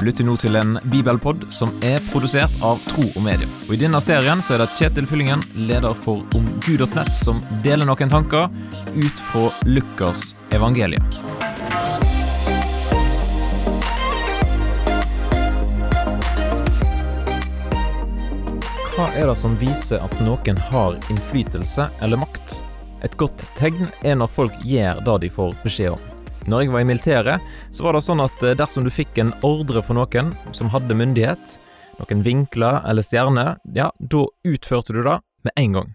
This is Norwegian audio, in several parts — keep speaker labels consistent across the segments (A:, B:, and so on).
A: Du lytter nå til en bibelpod som er produsert av Tro og Medie. Og I denne serien så er det Kjetil Fyllingen, leder for omgud.nett, som deler noen tanker ut fra Lukas evangelium. Hva er det som viser at noen har innflytelse eller makt? Et godt tegn er når folk gjør det de får beskjed om. Når jeg var i militæret, så var det sånn at eh, dersom du fikk en ordre for noen som hadde myndighet, noen vinkler eller stjerner, ja, da utførte du det med en gang.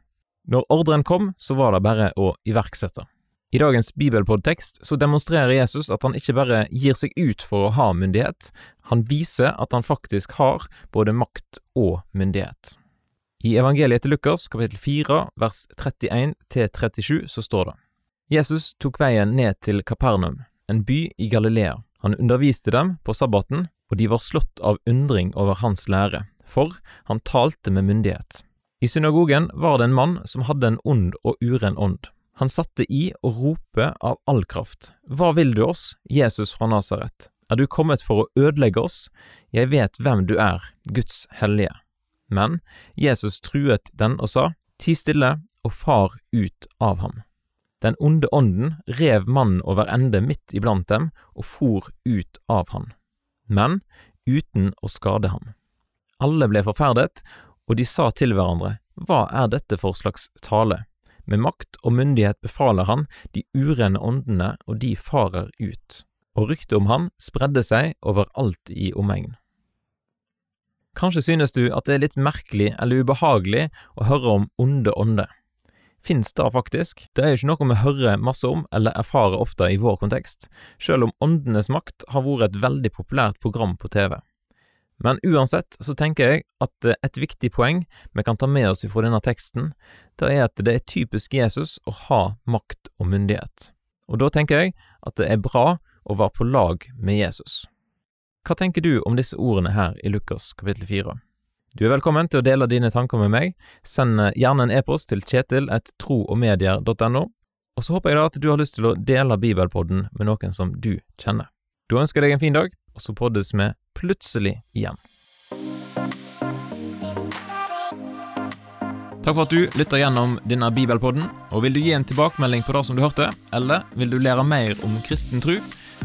A: Når ordren kom, så var det bare å iverksette. I dagens bibelpodtekst så demonstrerer Jesus at han ikke bare gir seg ut for å ha myndighet, han viser at han faktisk har både makt og myndighet. I evangeliet til Lukas kapittel 4 vers 31 til 37 så står det Jesus tok veien ned til Kapernaum, en by i Galilea. Han underviste dem på sabbaten, og de var slått av undring over hans lære, for han talte med myndighet. I synagogen var det en mann som hadde en ond og uren ånd. Han satte i å rope av all kraft, Hva vil du oss, Jesus fra Nasaret? Er du kommet for å ødelegge oss? Jeg vet hvem du er, Guds hellige. Men Jesus truet den og sa, Ti stille og far ut av ham. Den onde ånden rev mannen over ende midt iblant dem og for ut av han, men uten å skade ham. Alle ble forferdet, og de sa til hverandre, Hva er dette for slags tale? Med makt og myndighet befaler han de urene åndene, og de farer ut. Og ryktet om han spredde seg over alt i omegn. Kanskje synes du at det er litt merkelig eller ubehagelig å høre om onde ånder. Fins det faktisk? Det er jo ikke noe vi hører masse om eller erfarer ofte i vår kontekst, selv om Åndenes makt har vært et veldig populært program på TV. Men uansett så tenker jeg at et viktig poeng vi kan ta med oss fra denne teksten, det er at det er typisk Jesus å ha makt og myndighet. Og da tenker jeg at det er bra å være på lag med Jesus. Hva tenker du om disse ordene her i Lukas kapittel 4? Du er velkommen til å dele dine tanker med meg. Send eh, gjerne en e-post til kjetil.troogmedier.no, og så håper jeg da at du har lyst til å dele Bibelpodden med noen som du kjenner. Da ønsker jeg deg en fin dag, og så poddes vi plutselig igjen. Takk for at du lytter gjennom denne bibelpodden, og vil du gi en tilbakemelding på det som du hørte, eller vil du lære mer om kristen tro,